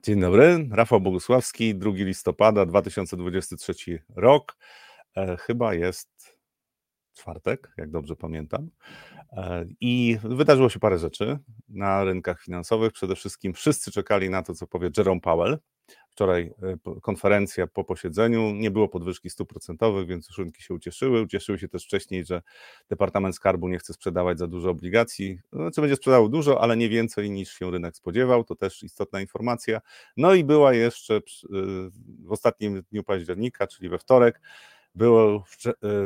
Dzień dobry, Rafał Bogusławski, 2 listopada 2023 rok. E, chyba jest czwartek, jak dobrze pamiętam. E, I wydarzyło się parę rzeczy na rynkach finansowych. Przede wszystkim wszyscy czekali na to, co powie Jerome Powell. Wczoraj e, konferencja po posiedzeniu, nie było podwyżki stóp procentowych, więc rynki się ucieszyły. Ucieszyły się też wcześniej, że Departament Skarbu nie chce sprzedawać za dużo obligacji. Znaczy będzie sprzedawał dużo, ale nie więcej niż się rynek spodziewał. To też istotna informacja. No i była jeszcze e, w ostatnim dniu października, czyli we wtorek, był e,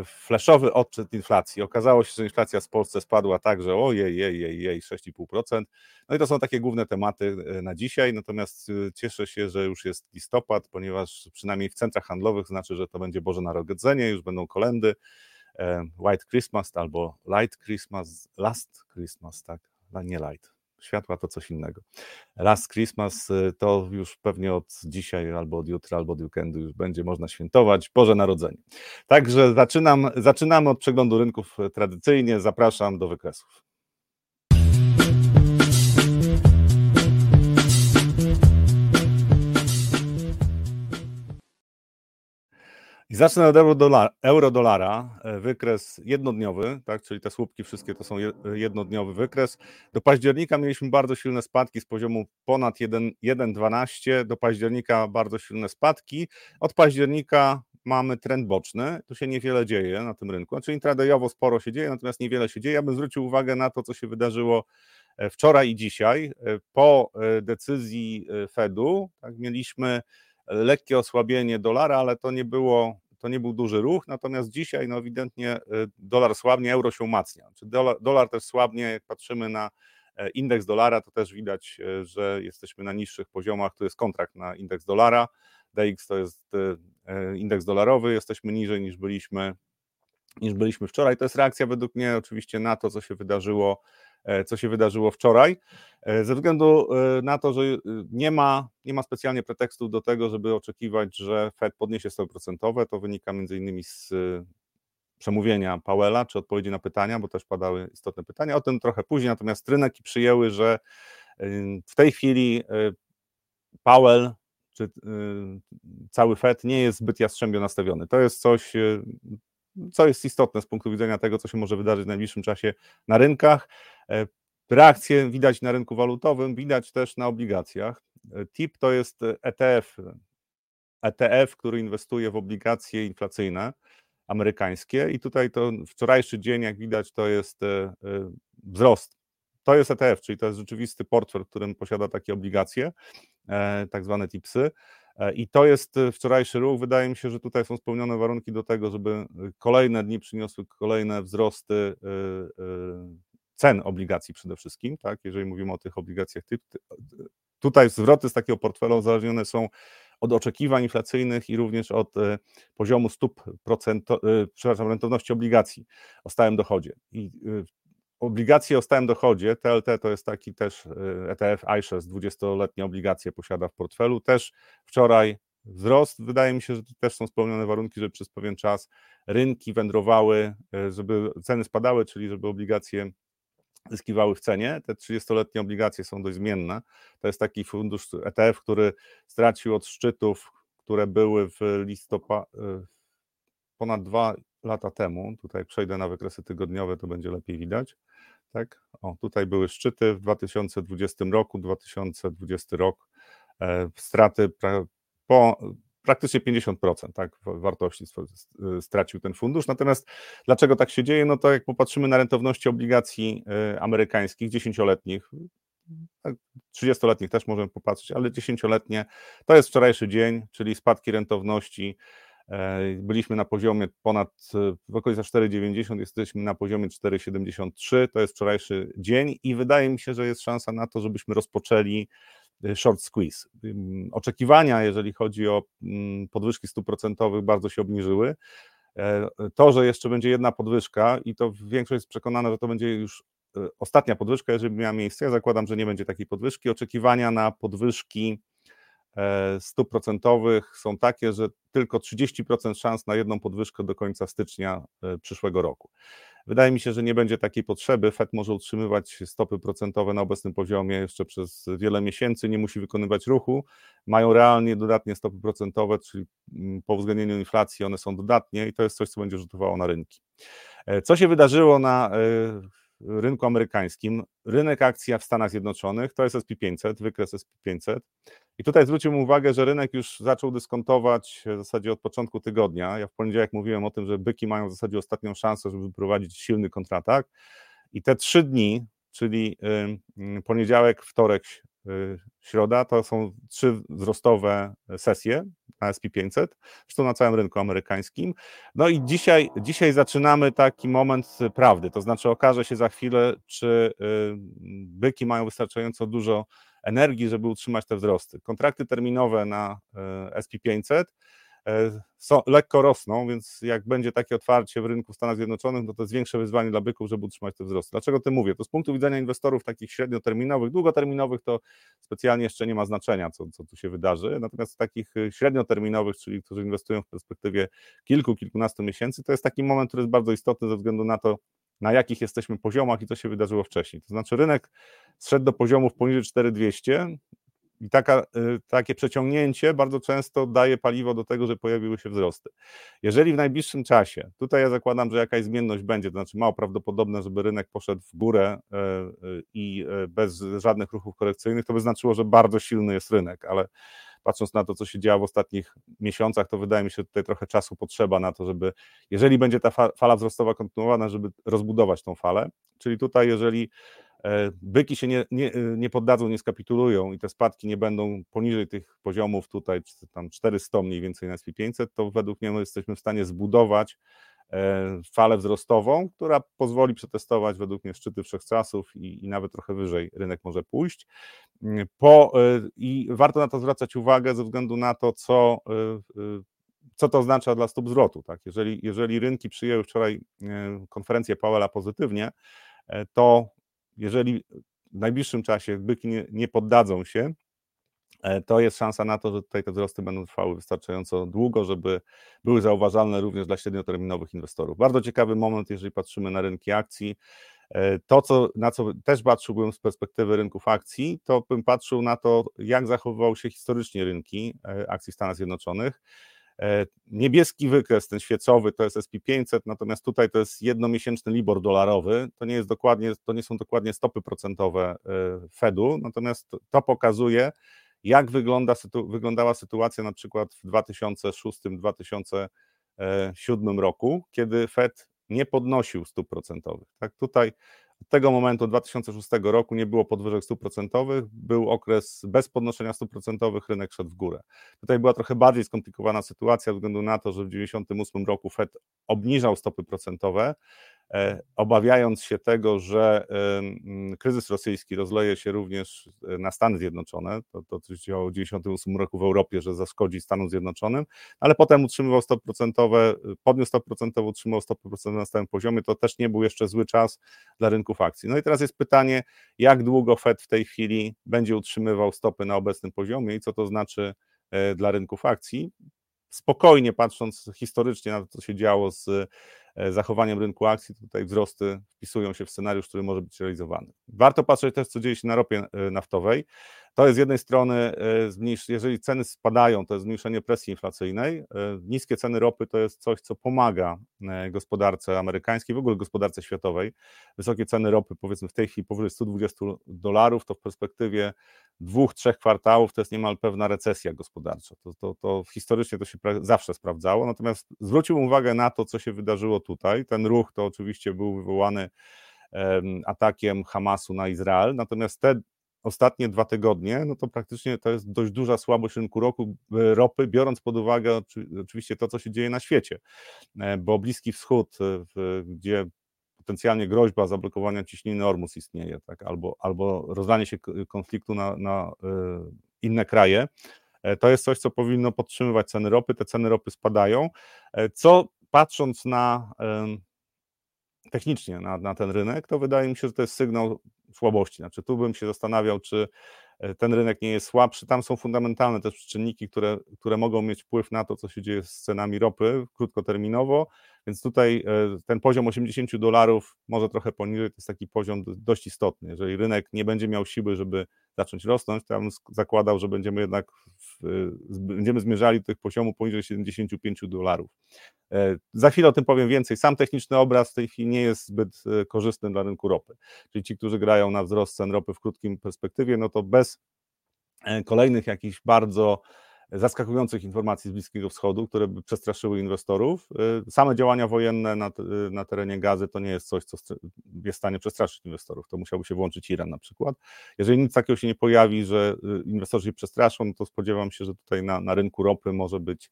flashowy odczyt inflacji. Okazało się, że inflacja w Polsce spadła tak, że ojej, jej, jej, jej, 6,5%. No i to są takie główne tematy e, na dzisiaj, natomiast e, cieszę się, że już jest listopad, ponieważ przynajmniej w centrach handlowych znaczy, że to będzie Boże Narodzenie, już będą kolendy, White Christmas albo Light Christmas, Last Christmas, tak, nie light, światła to coś innego. Last Christmas y, to już pewnie od dzisiaj, albo od jutra, albo od weekendu już będzie można świętować Boże Narodzenie. Także zaczynam, zaczynamy od przeglądu rynków y, tradycyjnie. Zapraszam do wykresów. I zacznę od euro-dolara, e, wykres jednodniowy, tak, czyli te słupki wszystkie to są jednodniowy wykres. Do października mieliśmy bardzo silne spadki z poziomu ponad 1,12 do października bardzo silne spadki. Od października mamy trend boczny, tu się niewiele dzieje na tym rynku, znaczy intradayowo sporo się dzieje, natomiast niewiele się dzieje. Ja bym zwrócił uwagę na to, co się wydarzyło e, wczoraj i dzisiaj. E, po decyzji Fedu tak, mieliśmy lekkie osłabienie dolara, ale to nie było to nie był duży ruch, natomiast dzisiaj no ewidentnie y, dolar słabnie, euro się umacnia. Czy dolar, dolar też słabnie, jak patrzymy na e, indeks dolara, to też widać, e, że jesteśmy na niższych poziomach, tu jest kontrakt na indeks dolara, DX to jest e, indeks dolarowy, jesteśmy niżej niż byliśmy niż byliśmy wczoraj. To jest reakcja według mnie oczywiście na to, co się wydarzyło co się wydarzyło wczoraj, e, ze względu e, na to, że nie ma, nie ma specjalnie pretekstów do tego, żeby oczekiwać, że Fed podniesie stopy procentowe. To wynika między innymi z przemówienia Powella, czy odpowiedzi na pytania, bo też padały istotne pytania. O tym trochę później, natomiast rynki przyjęły, że w tej chwili Powell czy cały Fed nie jest zbyt jastrzębio nastawiony. To jest coś, co jest istotne z punktu widzenia tego, co się może wydarzyć w najbliższym czasie na rynkach. E, reakcję widać na rynku walutowym, widać też na obligacjach. E, TIP to jest ETF, ETF, który inwestuje w obligacje inflacyjne amerykańskie i tutaj to wczorajszy dzień, jak widać, to jest e, wzrost. To jest ETF, czyli to jest rzeczywisty portfel, w którym posiada takie obligacje, tak zwane TIPSy. I to jest wczorajszy ruch. Wydaje mi się, że tutaj są spełnione warunki do tego, żeby kolejne dni przyniosły kolejne wzrosty cen obligacji przede wszystkim, tak, jeżeli mówimy o tych obligacjach typ, tutaj zwroty z takiego portfela uzależnione są od oczekiwań inflacyjnych i również od e, poziomu stóp procento, e, przepraszam, rentowności obligacji o stałym dochodzie. I e, obligacje o stałym dochodzie, TLT to jest taki też ETF iShares, 20-letnie obligacje posiada w portfelu, też wczoraj wzrost. Wydaje mi się, że też są spełnione warunki, żeby przez pewien czas rynki wędrowały, żeby ceny spadały, czyli żeby obligacje zyskiwały w cenie. Te 30-letnie obligacje są dość zmienne. To jest taki fundusz ETF, który stracił od szczytów, które były w listopadzie, ponad dwa lata temu. Tutaj przejdę na wykresy tygodniowe, to będzie lepiej widać. Tak? O, tutaj były szczyty w 2020 roku, 2020 rok, e, straty po praktycznie 50% tak, wartości stracił ten fundusz. Natomiast dlaczego tak się dzieje? No to jak popatrzymy na rentowności obligacji e, amerykańskich, 10-letnich, 30-letnich też możemy popatrzeć, ale 10-letnie to jest wczorajszy dzień, czyli spadki rentowności. E, byliśmy na poziomie ponad w okolicach 4,90, jesteśmy na poziomie 4,73. To jest wczorajszy dzień i wydaje mi się, że jest szansa na to, żebyśmy rozpoczęli Y, short squeeze. Oczekiwania, jeżeli chodzi o mm, podwyżki stóp procentowych, bardzo się obniżyły. E, to, że jeszcze będzie jedna podwyżka i to większość jest przekonana, że to będzie już e, ostatnia podwyżka, jeżeli miała miejsce, ja zakładam, że nie będzie takiej podwyżki. Oczekiwania na podwyżki e, stóp procentowych są takie, że tylko 30% szans na jedną podwyżkę do końca stycznia przyszłego roku. Wydaje mi się, że nie będzie takiej potrzeby. Fed może utrzymywać stopy procentowe na obecnym poziomie jeszcze przez wiele miesięcy, nie musi wykonywać ruchu. Mają realnie dodatnie stopy procentowe, czyli mm, po uwzględnieniu inflacji one są dodatnie i to jest coś, co będzie rzutowało na rynki. E, co się wydarzyło na e, rynku amerykańskim? Rynek akcji w Stanach Zjednoczonych to jest SP500, wykres SP500. I tutaj zwróciłbym uwagę, że rynek już zaczął dyskontować w zasadzie od początku tygodnia. Ja w poniedziałek mówiłem o tym, że byki mają w zasadzie ostatnią szansę, żeby prowadzić silny kontratak. I te trzy dni, czyli poniedziałek, wtorek, środa, to są trzy wzrostowe sesje na SP500, zresztą na całym rynku amerykańskim. No i dzisiaj, dzisiaj zaczynamy taki moment prawdy, to znaczy okaże się za chwilę, czy y, byki mają wystarczająco dużo energii, żeby utrzymać te wzrosty. Kontrakty terminowe na e, SP500 e, są, lekko rosną, więc jak będzie takie otwarcie w rynku w Stanach Zjednoczonych, no to jest większe wyzwanie dla byków, żeby utrzymać te wzrosty. Dlaczego to mówię? To z punktu widzenia inwestorów takich średnioterminowych, długoterminowych to specjalnie jeszcze nie ma znaczenia, co, co tu się wydarzy, natomiast takich e, średnioterminowych, czyli którzy inwestują w perspektywie kilku, kilkunastu miesięcy, to jest taki moment, który jest bardzo istotny ze względu na to, na jakich jesteśmy poziomach i co się wydarzyło wcześniej. To znaczy rynek zszedł do poziomów poniżej 4200 i taka, y, takie przeciągnięcie bardzo często daje paliwo do tego, że pojawiły się wzrosty. Jeżeli w najbliższym czasie, tutaj ja zakładam, że jakaś zmienność będzie, to znaczy mało prawdopodobne, żeby rynek poszedł w górę y, y, i bez żadnych ruchów korekcyjnych, to by znaczyło, że bardzo silny jest rynek, ale patrząc na to, co się działo w ostatnich miesiącach, to wydaje mi się, że tutaj trochę czasu potrzeba na to, żeby, jeżeli będzie ta fala wzrostowa kontynuowana, żeby rozbudować tą falę. Czyli tutaj, jeżeli e, byki się nie, nie, nie poddadzą, nie skapitulują i te spadki nie będą poniżej tych poziomów tutaj, tam 400 mniej więcej na SP500, to według mnie my jesteśmy w stanie zbudować E, falę wzrostową, która pozwoli przetestować według mnie szczyty wszechczasów i, i nawet trochę wyżej rynek może pójść. Mm, po, e, I warto na to zwracać uwagę ze względu na to, co, e, co to oznacza dla stóp zwrotu. Tak? Jeżeli, jeżeli rynki przyjęły wczoraj konferencję Powella pozytywnie, to jeżeli w najbliższym czasie byki nie, nie poddadzą się, E, to jest szansa na to, że tutaj te wzrosty będą trwały wystarczająco długo, żeby były zauważalne również dla średnioterminowych inwestorów. Bardzo ciekawy moment, jeżeli patrzymy na rynki akcji. E, to, co, na co też patrzyłbym z perspektywy rynków akcji, to bym patrzył na to, jak zachowywały się historycznie rynki e, akcji Stanów Zjednoczonych. Niebieski wykres, ten świecowy, to jest SP500, natomiast tutaj to jest jednomiesięczny Libor dolarowy. To nie, jest dokładnie, to nie są dokładnie stopy procentowe Fedu, natomiast to pokazuje, jak wygląda, wyglądała sytuacja na przykład w 2006-2007 roku, kiedy Fed nie podnosił stóp procentowych. Tak, tutaj od tego momentu 2006 roku nie było podwyżek stóp procentowych, był okres bez podnoszenia stóp procentowych, rynek szedł w górę. Tutaj była trochę bardziej skomplikowana sytuacja ze względu na to, że w 1998 roku Fed obniżał stopy procentowe, obawiając się tego, że kryzys rosyjski rozleje się również e, na Stany Zjednoczone, to, to co się działo w 1998 roku w Europie, że zaszkodzi Stanom Zjednoczonym, ale potem utrzymywał stopy procentowe, podniósł stopy procentowe, utrzymał stopy procentowe na stałym poziomie, to też nie był jeszcze zły czas dla rynków akcji. No i teraz jest pytanie, jak długo Fed w tej chwili będzie utrzymywał stopy na obecnym poziomie i co to znaczy e, dla rynków akcji. Spokojnie patrząc historycznie na to, co się działo z E, zachowaniem rynku akcji, tutaj wzrosty wpisują się w scenariusz, który może być realizowany. Warto patrzeć też, co dzieje się na ropie e, naftowej. To jest z jednej strony, e, jeżeli ceny spadają, to jest zmniejszenie presji inflacyjnej. Niskie ceny ropy to jest coś, co pomaga gospodarce amerykańskiej, w ogóle gospodarce światowej. Wysokie ceny ropy, powiedzmy w tej chwili powyżej 120 dolarów, to w perspektywie dwóch, trzech kwartałów to jest niemal pewna recesja gospodarcza. To, to, to historycznie to się zawsze sprawdzało. Natomiast zwróciłbym uwagę na to, co się wydarzyło tutaj. Ten ruch to oczywiście był wywołany atakiem Hamasu na Izrael, natomiast te ostatnie dwa tygodnie, no to praktycznie to jest dość duża słabość rynku roku, e, ropy, biorąc pod uwagę oczywiście to, co się dzieje na świecie, e, bo Bliski Wschód, e, gdzie potencjalnie groźba zablokowania ciśniny Ormus istnieje, tak? albo, albo rozlanie się konfliktu na, na inne kraje, to jest coś, co powinno podtrzymywać ceny ropy. Te ceny ropy spadają, co patrząc na technicznie na, na ten rynek, to wydaje mi się, że to jest sygnał słabości. Znaczy, tu bym się zastanawiał, czy ten rynek nie jest słabszy. Tam są fundamentalne też czynniki, które, które mogą mieć wpływ na to, co się dzieje z cenami ropy krótkoterminowo, więc tutaj ten poziom 80 dolarów, może trochę poniżej, to jest taki poziom dość istotny. Jeżeli rynek nie będzie miał siły, żeby zacząć rosnąć, bym zakładał, że będziemy jednak w, będziemy zmierzali do tych poziomu poniżej 75 dolarów. E, za chwilę o tym powiem więcej. Sam techniczny obraz w tej chwili nie jest zbyt e, korzystny dla rynku ropy. Czyli ci, którzy grają na wzrost cen ropy w krótkim perspektywie, no to bez e, kolejnych jakichś bardzo zaskakujących informacji z Bliskiego Wschodu, które by przestraszyły inwestorów. Same działania wojenne na, na terenie gazy to nie jest coś, co jest w stanie przestraszyć inwestorów. To musiałby się włączyć Iran na przykład. Jeżeli nic takiego się nie pojawi, że inwestorzy się przestraszą, no to spodziewam się, że tutaj na, na rynku ropy może być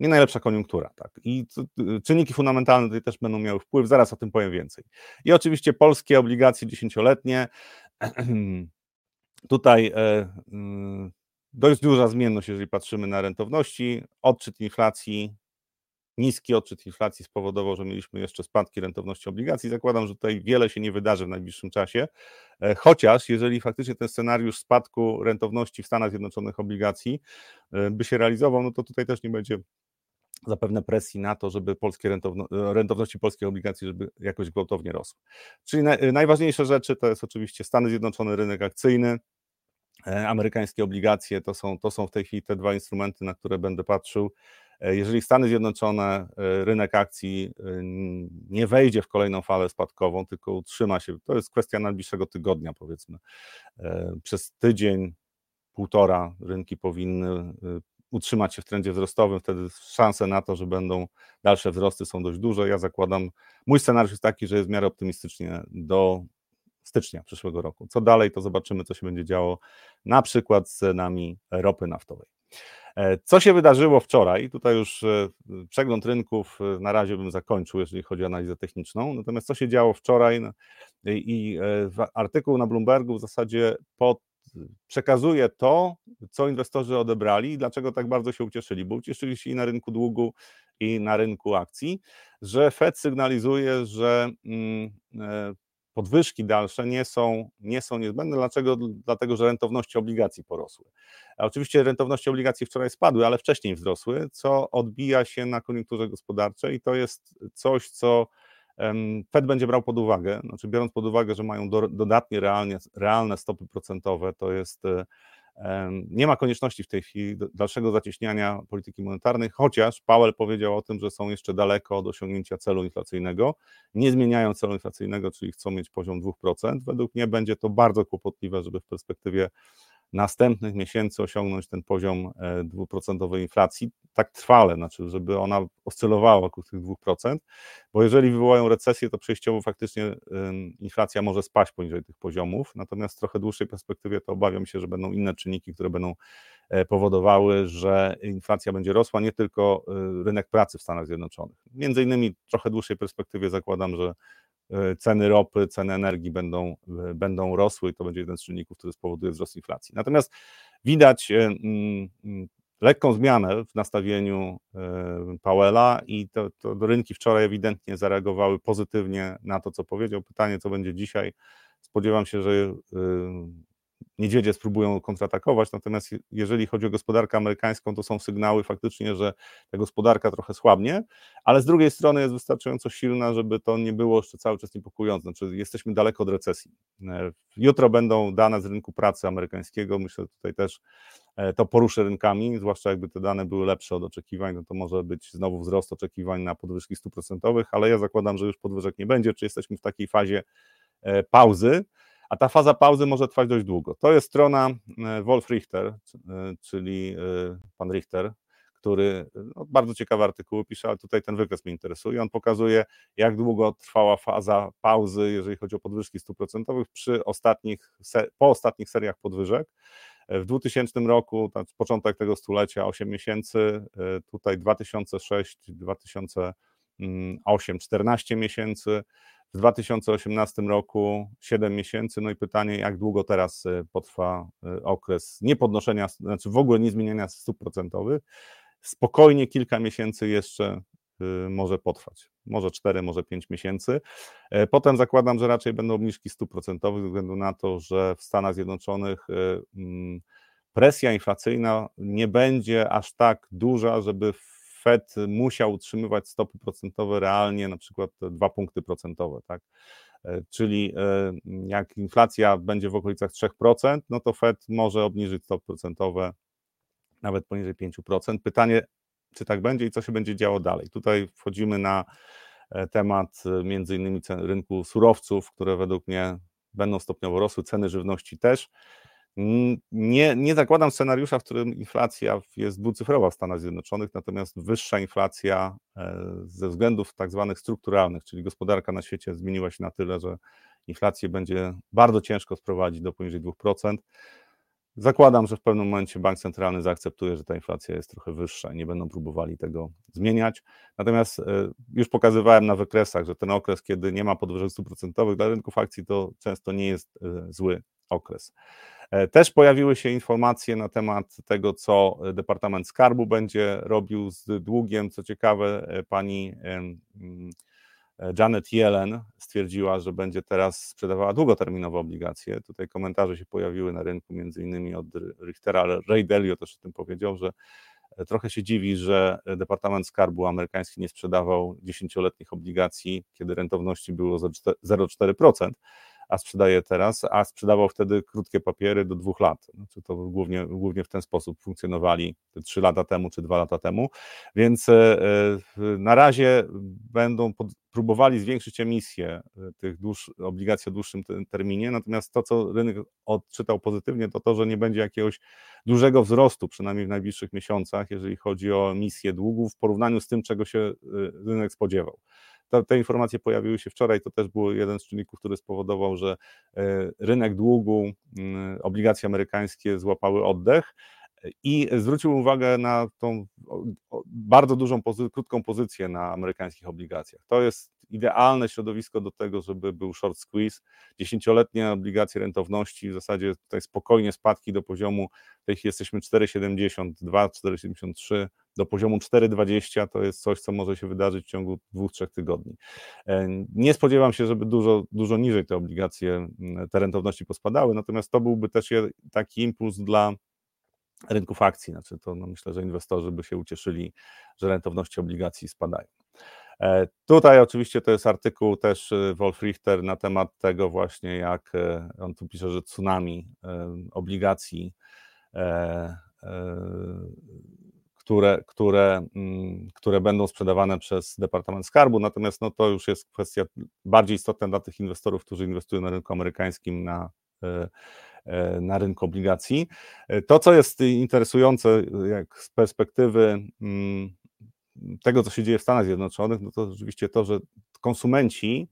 nie najlepsza koniunktura. Tak? I czynniki fundamentalne tutaj też będą miały wpływ, zaraz o tym powiem więcej. I oczywiście polskie obligacje dziesięcioletnie. Tutaj e, dość duża zmienność, jeżeli patrzymy na rentowności. Odczyt inflacji, niski odczyt inflacji spowodował, że mieliśmy jeszcze spadki rentowności obligacji. Zakładam, że tutaj wiele się nie wydarzy w najbliższym czasie. E, chociaż jeżeli faktycznie ten scenariusz spadku rentowności w Stanach Zjednoczonych obligacji e, by się realizował, no to tutaj też nie będzie zapewne presji na to, żeby polskie rentowno, rentowności polskich obligacji, żeby jakoś gwałtownie rosły. Czyli najważniejsze rzeczy to jest oczywiście Stany Zjednoczone, rynek akcyjny, e, amerykańskie obligacje, to są, to są w tej chwili te dwa instrumenty, na które będę patrzył. E, jeżeli Stany Zjednoczone, e, rynek akcji nie wejdzie w kolejną falę spadkową, tylko utrzyma się, to jest kwestia najbliższego tygodnia, powiedzmy. Przez tydzień, półtora rynki powinny utrzymać się w trendzie wzrostowym, wtedy szanse na to, że będą dalsze wzrosty są dość duże. Ja zakładam, mój scenariusz jest taki, że jest w miarę optymistycznie do stycznia przyszłego roku. Co dalej, to zobaczymy, co się będzie działo na przykład z cenami ropy naftowej. E, co się wydarzyło wczoraj? Tutaj już e, przegląd rynków e, na razie bym zakończył, jeżeli chodzi o analizę techniczną. Natomiast co się działo wczoraj no, i artykuł na Bloombergu w zasadzie pod przekazuje to, co inwestorzy odebrali i dlaczego tak bardzo się ucieszyli, bo ucieszyli się i na rynku długu, i na rynku akcji, że Fed sygnalizuje, że mm, podwyżki dalsze nie są, nie są niezbędne. Dlaczego? Dlatego, że rentowności obligacji porosły. A oczywiście rentowności obligacji wczoraj spadły, ale wcześniej wzrosły, co odbija się na koniunkturze gospodarczej i to jest coś, co Fed będzie brał pod uwagę, znaczy biorąc pod uwagę, że mają do, dodatnie realnie, realne stopy procentowe, to jest e, nie ma konieczności w tej chwili dalszego zacieśniania polityki monetarnej, chociaż Powell powiedział o tym, że są jeszcze daleko od osiągnięcia celu inflacyjnego. Nie zmieniają celu inflacyjnego, czyli chcą mieć poziom 2%. Według mnie będzie to bardzo kłopotliwe, żeby w perspektywie następnych miesięcy osiągnąć ten poziom e, dwuprocentowej inflacji tak trwale, znaczy, żeby ona oscylowała wokół tych 2%, bo jeżeli wywołają recesję, to przejściowo faktycznie inflacja może spaść poniżej tych poziomów, natomiast w trochę dłuższej perspektywie to obawiam się, że będą inne czynniki, które będą e, powodowały, że inflacja będzie rosła, nie tylko e, rynek pracy w Stanach Zjednoczonych. Między innymi w trochę dłuższej perspektywie zakładam, że ceny ropy, ceny energii będą, e, będą rosły i to będzie jeden z czynników, który spowoduje wzrost inflacji. Natomiast widać e, mm, mm, lekką zmianę w nastawieniu Powella i to, to rynki wczoraj ewidentnie zareagowały pozytywnie na to, co powiedział. Pytanie, co będzie dzisiaj. Spodziewam się, że niedźwiedzie spróbują kontratakować, natomiast jeżeli chodzi o gospodarkę amerykańską, to są sygnały faktycznie, że ta gospodarka trochę słabnie, ale z drugiej strony jest wystarczająco silna, żeby to nie było jeszcze cały czas niepokojące, znaczy jesteśmy daleko od recesji. E, jutro będą dane z rynku pracy amerykańskiego, myślę, że tutaj też e, to poruszy rynkami, zwłaszcza jakby te dane były lepsze od oczekiwań, no to może być znowu wzrost oczekiwań na podwyżki stóp procentowych, ale ja zakładam, że już podwyżek nie będzie, czy jesteśmy w takiej fazie e, pauzy, a ta faza pauzy może trwać dość długo. To jest strona e, Wolf Richter, e, czyli e, pan Richter, który no, bardzo ciekawe artykuły pisze, ale tutaj ten wykres mnie interesuje. On pokazuje, jak długo trwała faza pauzy, jeżeli chodzi o podwyżki stóp procentowych przy ostatnich, po ostatnich seriach podwyżek. W 2000 roku, początek tego stulecia, 8 miesięcy, tutaj 2006, 2008, 14 miesięcy, w 2018 roku 7 miesięcy. No i pytanie, jak długo teraz y, potrwa y, okres niepodnoszenia, znaczy w ogóle nie zmieniania stóp procentowych. Spokojnie kilka miesięcy jeszcze może potrwać. Może 4, może 5 miesięcy. Potem zakładam, że raczej będą obniżki stóp procentowych, ze względu na to, że w Stanach Zjednoczonych mm, presja inflacyjna nie będzie aż tak duża, żeby Fed musiał utrzymywać stopy procentowe realnie, na przykład 2 punkty procentowe, tak? E, czyli e, jak inflacja będzie w okolicach 3%, no to Fed może obniżyć stopy procentowe nawet poniżej 5%. Pytanie, czy tak będzie i co się będzie działo dalej. Tutaj wchodzimy na e, temat między innymi rynku surowców, które według mnie będą stopniowo rosły, ceny żywności też. Nie, nie zakładam scenariusza, w którym inflacja jest dwucyfrowa w Stanach Zjednoczonych, natomiast wyższa inflacja e, ze względów tak zwanych strukturalnych, czyli gospodarka na świecie zmieniła się na tyle, że inflację będzie bardzo ciężko sprowadzić do poniżej 2%. Zakładam, że w pewnym momencie bank centralny zaakceptuje, że ta inflacja jest trochę wyższa i nie będą próbowali tego zmieniać. Natomiast e, już pokazywałem na wykresach, że ten okres, kiedy nie ma podwyżek procentowych dla rynków akcji, to często nie jest e, zły okres. E, też pojawiły się informacje na temat tego, co Departament Skarbu będzie robił z długiem. Co ciekawe, e, pani mm, e, Janet Yellen stwierdziła, że będzie teraz sprzedawała długoterminowe obligacje. Tutaj komentarze się pojawiły na rynku, między innymi od Richtera, ale Ray Dalio też o tym powiedział, że trochę się dziwi, że Departament Skarbu amerykański nie sprzedawał dziesięcioletnich obligacji, kiedy rentowności było 0,4% a sprzedaje teraz, a sprzedawał wtedy krótkie papiery do dwóch lat. Znaczy to głównie, głównie w ten sposób funkcjonowali trzy lata temu czy dwa lata temu. Więc e, na razie będą pod, próbowali zwiększyć emisję e, tych dłuż, obligacji o dłuższym terminie, natomiast to, co rynek odczytał pozytywnie, to to, że nie będzie jakiegoś dużego wzrostu, przynajmniej w najbliższych miesiącach, jeżeli chodzi o emisję długów w porównaniu z tym, czego się e, rynek spodziewał te informacje pojawiły się wczoraj, to też był jeden z czynników, który spowodował, że e, rynek długu, mm, obligacje amerykańskie złapały oddech i zwrócił uwagę na tą bardzo dużą, krótką pozycję na amerykańskich obligacjach. To jest idealne środowisko do tego, żeby był short squeeze. Dziesięcioletnie obligacje rentowności, w zasadzie tutaj spokojnie spadki do poziomu, w tej chwili jesteśmy 4,72, 4,73, do poziomu 4,20 to jest coś, co może się wydarzyć w ciągu dwóch, trzech tygodni. E, nie spodziewam się, żeby dużo, dużo niżej te obligacje, te rentowności pospadały, natomiast to byłby też taki impuls dla rynków akcji. Znaczy to no myślę, że inwestorzy by się ucieszyli, że rentowności obligacji spadają. E, tutaj oczywiście to jest artykuł też e, Wolf Richter na temat tego właśnie, jak on tu pisze, że tsunami obligacji, które, które, mm, które będą sprzedawane przez Departament Skarbu, natomiast no to już jest kwestia bardziej istotna dla tych inwestorów, którzy inwestują na rynku amerykańskim na na rynku obligacji. To, co jest interesujące jak z perspektywy mm, tego, co się dzieje w Stanach Zjednoczonych, no to rzeczywiście to, że konsumenci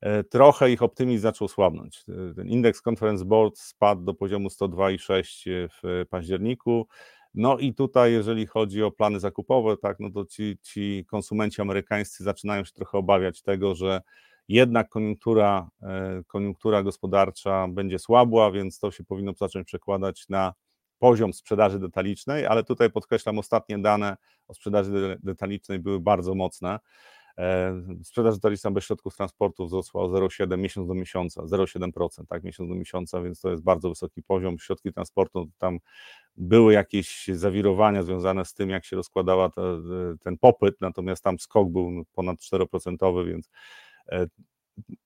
e, trochę ich optymizm zaczął słabnąć. E, ten indeks Conference Board spadł do poziomu 102,6 w październiku. No i tutaj, jeżeli chodzi o plany zakupowe, tak, no to ci, ci konsumenci amerykańscy zaczynają się trochę obawiać tego, że jednak koniunktura, e, koniunktura gospodarcza będzie słabła, więc to się powinno zacząć przekładać na poziom sprzedaży detalicznej, ale tutaj podkreślam, ostatnie dane o sprzedaży detalicznej były bardzo mocne. E, sprzedaż detaliczna bez środków transportu wzrosła o 0,7 miesiąc do miesiąca, 0,7%, tak, miesiąc do miesiąca, więc to jest bardzo wysoki poziom. Środki transportu, tam były jakieś zawirowania związane z tym, jak się rozkładała ten popyt, natomiast tam skok był ponad 4%, więc e,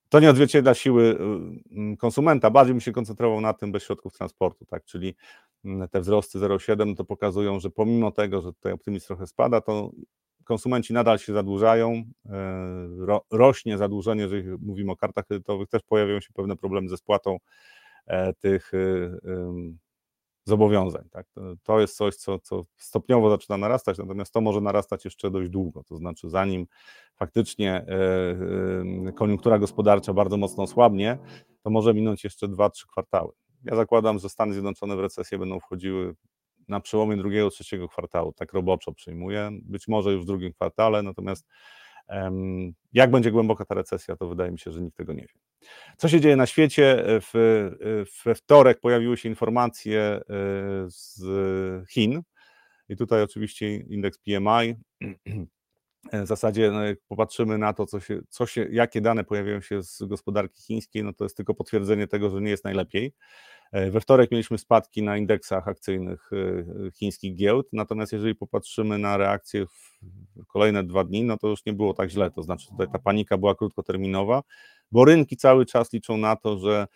to nie odzwierciedla siły konsumenta. Bardziej bym się koncentrował na tym bez środków transportu, tak? Czyli mm, te wzrosty 0,7 to pokazują, że pomimo tego, że tutaj optymizm trochę spada, to konsumenci nadal się zadłużają, e, ro, rośnie zadłużenie, jeżeli mówimy o kartach kredytowych, też pojawiają się pewne problemy ze spłatą e, tych y, zobowiązań. Tak? To jest coś, co, co stopniowo zaczyna narastać, natomiast to może narastać jeszcze dość długo. To znaczy, zanim faktycznie e, e, koniunktura gospodarcza bardzo mocno osłabnie, to może minąć jeszcze 2-3 kwartały. Ja zakładam, że Stany Zjednoczone w recesję będą wchodziły na przełomie drugiego, trzeciego kwartału. Tak roboczo przyjmuję. Być może już w drugim kwartale, natomiast jak będzie głęboka ta recesja, to wydaje mi się, że nikt tego nie wie. Co się dzieje na świecie? We wtorek pojawiły się informacje e, z Chin i tutaj oczywiście indeks PMI w zasadzie, no jak popatrzymy na to, co się, co się, jakie dane pojawiają się z gospodarki chińskiej, no to jest tylko potwierdzenie tego, że nie jest najlepiej. E, we wtorek mieliśmy spadki na indeksach akcyjnych e, chińskich giełd, natomiast jeżeli popatrzymy na reakcję w kolejne dwa dni, no to już nie było tak źle. To znaczy tutaj ta panika była krótkoterminowa, bo rynki cały czas liczą na to, że e,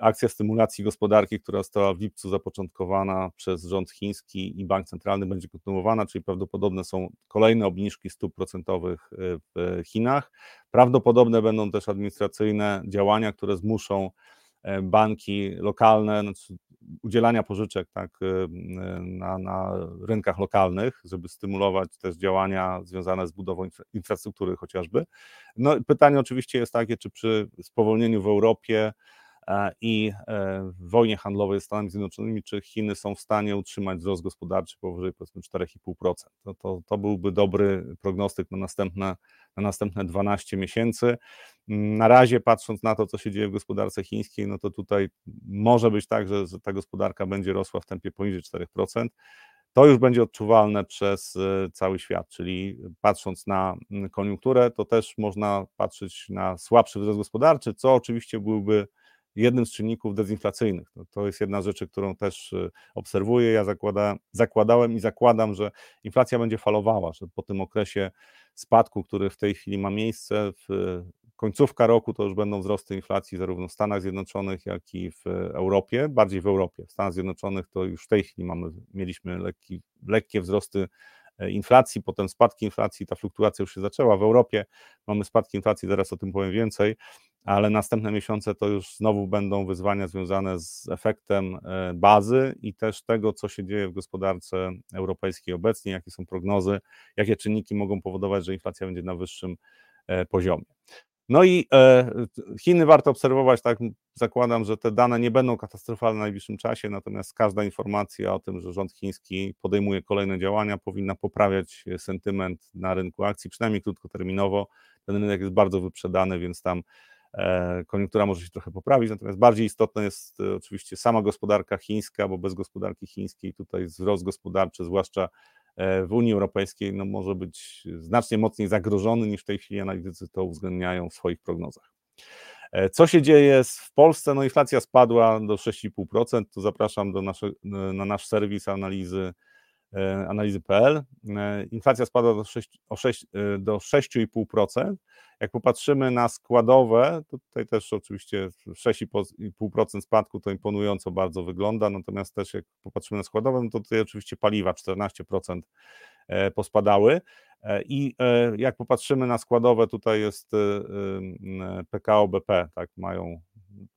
akcja stymulacji gospodarki, która została w lipcu zapoczątkowana przez rząd chiński i bank centralny będzie kontynuowana, czyli prawdopodobne są kolejne obniżki stóp procentowych w Chinach. Prawdopodobne będą też administracyjne działania, które zmuszą E, banki lokalne, znaczy udzielania pożyczek tak, e, na, na rynkach lokalnych, żeby stymulować też działania związane z budową infrastruktury chociażby. No, pytanie oczywiście jest takie, czy przy spowolnieniu w Europie e, i w wojnie handlowej z Stanami Zjednoczonymi, czy Chiny są w stanie utrzymać wzrost gospodarczy powyżej powiedzmy 4,5%. To, to, to byłby dobry prognostyk na następne na następne 12 miesięcy. Na razie, patrząc na to, co się dzieje w gospodarce chińskiej, no to tutaj może być tak, że, że ta gospodarka będzie rosła w tempie poniżej 4%. To już będzie odczuwalne przez e, cały świat, czyli patrząc na koniunkturę, to też można patrzeć na słabszy wzrost gospodarczy, co oczywiście byłby jednym z czynników dezinflacyjnych. To, to jest jedna z rzeczy, którą też e, obserwuję. Ja zakłada, zakładałem i zakładam, że inflacja będzie falowała, że po tym okresie spadku, który w tej chwili ma miejsce, w końcówka roku to już będą wzrosty inflacji zarówno w Stanach Zjednoczonych, jak i w Europie, bardziej w Europie. W Stanach Zjednoczonych to już w tej chwili mamy, mieliśmy lekki, lekkie wzrosty inflacji, potem spadki inflacji, ta fluktuacja już się zaczęła. W Europie mamy spadki inflacji, zaraz o tym powiem więcej, ale następne miesiące to już znowu będą wyzwania związane z efektem e, bazy i też tego, co się dzieje w gospodarce europejskiej obecnie, jakie są prognozy, jakie czynniki mogą powodować, że inflacja będzie na wyższym e, poziomie. No i e, Chiny warto obserwować, tak zakładam, że te dane nie będą katastrofalne w najbliższym czasie, natomiast każda informacja o tym, że rząd chiński podejmuje kolejne działania, powinna poprawiać sentyment na rynku akcji, przynajmniej krótkoterminowo. Ten rynek jest bardzo wyprzedany, więc tam E, koniunktura może się trochę poprawić, natomiast bardziej istotna jest e, oczywiście sama gospodarka chińska, bo bez gospodarki chińskiej tutaj wzrost gospodarczy, zwłaszcza e, w Unii Europejskiej, no może być znacznie mocniej zagrożony niż w tej chwili analitycy to uwzględniają w swoich prognozach. Co się dzieje w Polsce? No inflacja spadła do 6,5%, tu zapraszam do nasze, na nasz serwis analizy analizy.pl. Inflacja spadła do 6, 6, do 6,5%. Jak popatrzymy na składowe, to tutaj też oczywiście 6,5% spadku to imponująco bardzo wygląda, natomiast też jak popatrzymy na składowe, no to tutaj oczywiście paliwa 14% e, pospadały. E, I e, jak popatrzymy na składowe, tutaj jest PKO BP, tak, mają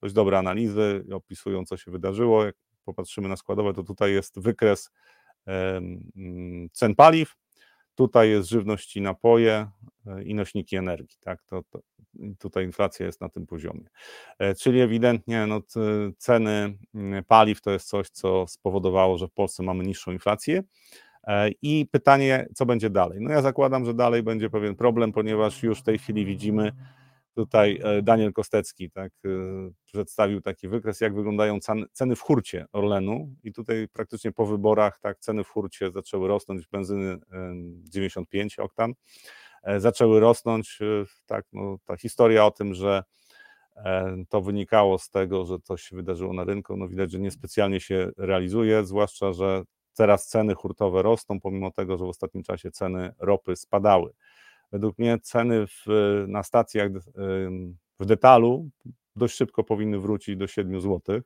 dość dobre analizy, opisują co się wydarzyło. Jak popatrzymy na składowe, to tutaj jest wykres cen paliw, Tutaj jest żywność i napoje e, i nośniki energii. Tak? To, to, tutaj inflacja jest na tym poziomie. E, czyli ewidentnie no, ceny mm, paliw to jest coś, co spowodowało, że w Polsce mamy niższą inflację. E, I pytanie, co będzie dalej? No ja zakładam, że dalej będzie pewien problem, ponieważ już w tej chwili widzimy, Tutaj e, Daniel Kostecki tak, e, przedstawił taki wykres, jak wyglądają ceny w hurcie Orlenu i tutaj praktycznie po wyborach tak, ceny w hurcie zaczęły rosnąć, benzyny 95 oktan, e, zaczęły rosnąć, tak, no, ta historia o tym, że to wynikało z tego, że coś się wydarzyło na rynku, no widać, że niespecjalnie się realizuje, zwłaszcza, że teraz ceny hurtowe rosną, pomimo tego, że w ostatnim czasie ceny ropy spadały. Według mnie ceny w, na stacjach w detalu dość szybko powinny wrócić do 7 zł.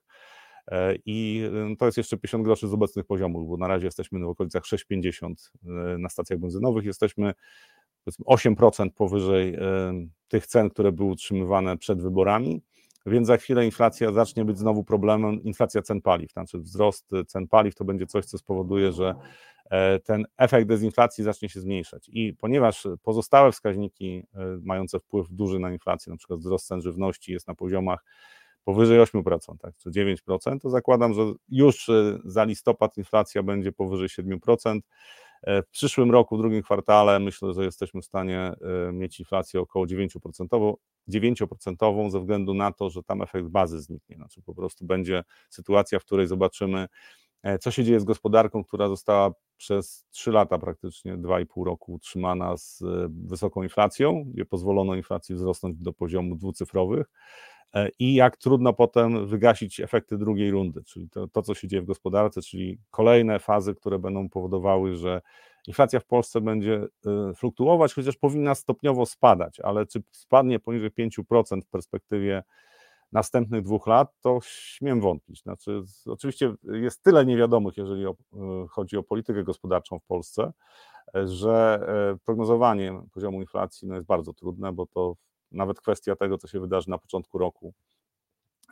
E, I to jest jeszcze 50 groszy z obecnych poziomów, bo na razie jesteśmy w okolicach 6,50 e, na stacjach benzynowych. Jesteśmy 8% powyżej tych cen, które były utrzymywane przed wyborami, więc za chwilę inflacja zacznie być znowu problemem, inflacja cen paliw, znaczy wzrost cen paliw to będzie coś, co spowoduje, że E, ten efekt dezinflacji zacznie się zmniejszać. I ponieważ pozostałe wskaźniki e, mające wpływ duży na inflację, na przykład wzrost cen żywności jest na poziomach powyżej 8%, tak, czy 9%, to zakładam, że już e, za listopad inflacja będzie powyżej 7%. W przyszłym roku, w drugim kwartale, myślę, że jesteśmy w stanie mieć inflację około 9%, 9% ze względu na to, że tam efekt bazy zniknie. Znaczy po prostu będzie sytuacja, w której zobaczymy co się dzieje z gospodarką, która została przez 3 lata, praktycznie 2,5 roku utrzymana z wysoką inflacją, gdzie pozwolono inflacji wzrosnąć do poziomu dwucyfrowych i jak trudno potem wygasić efekty drugiej rundy, czyli to, to, co się dzieje w gospodarce, czyli kolejne fazy, które będą powodowały, że inflacja w Polsce będzie y, fluktuować, chociaż powinna stopniowo spadać, ale czy spadnie poniżej 5% w perspektywie następnych dwóch lat, to śmiem wątpić. Znaczy, oczywiście jest tyle niewiadomych, jeżeli o, y, chodzi o politykę gospodarczą w Polsce, że e, prognozowanie poziomu inflacji no jest bardzo trudne, bo to nawet kwestia tego, co się wydarzy na początku roku,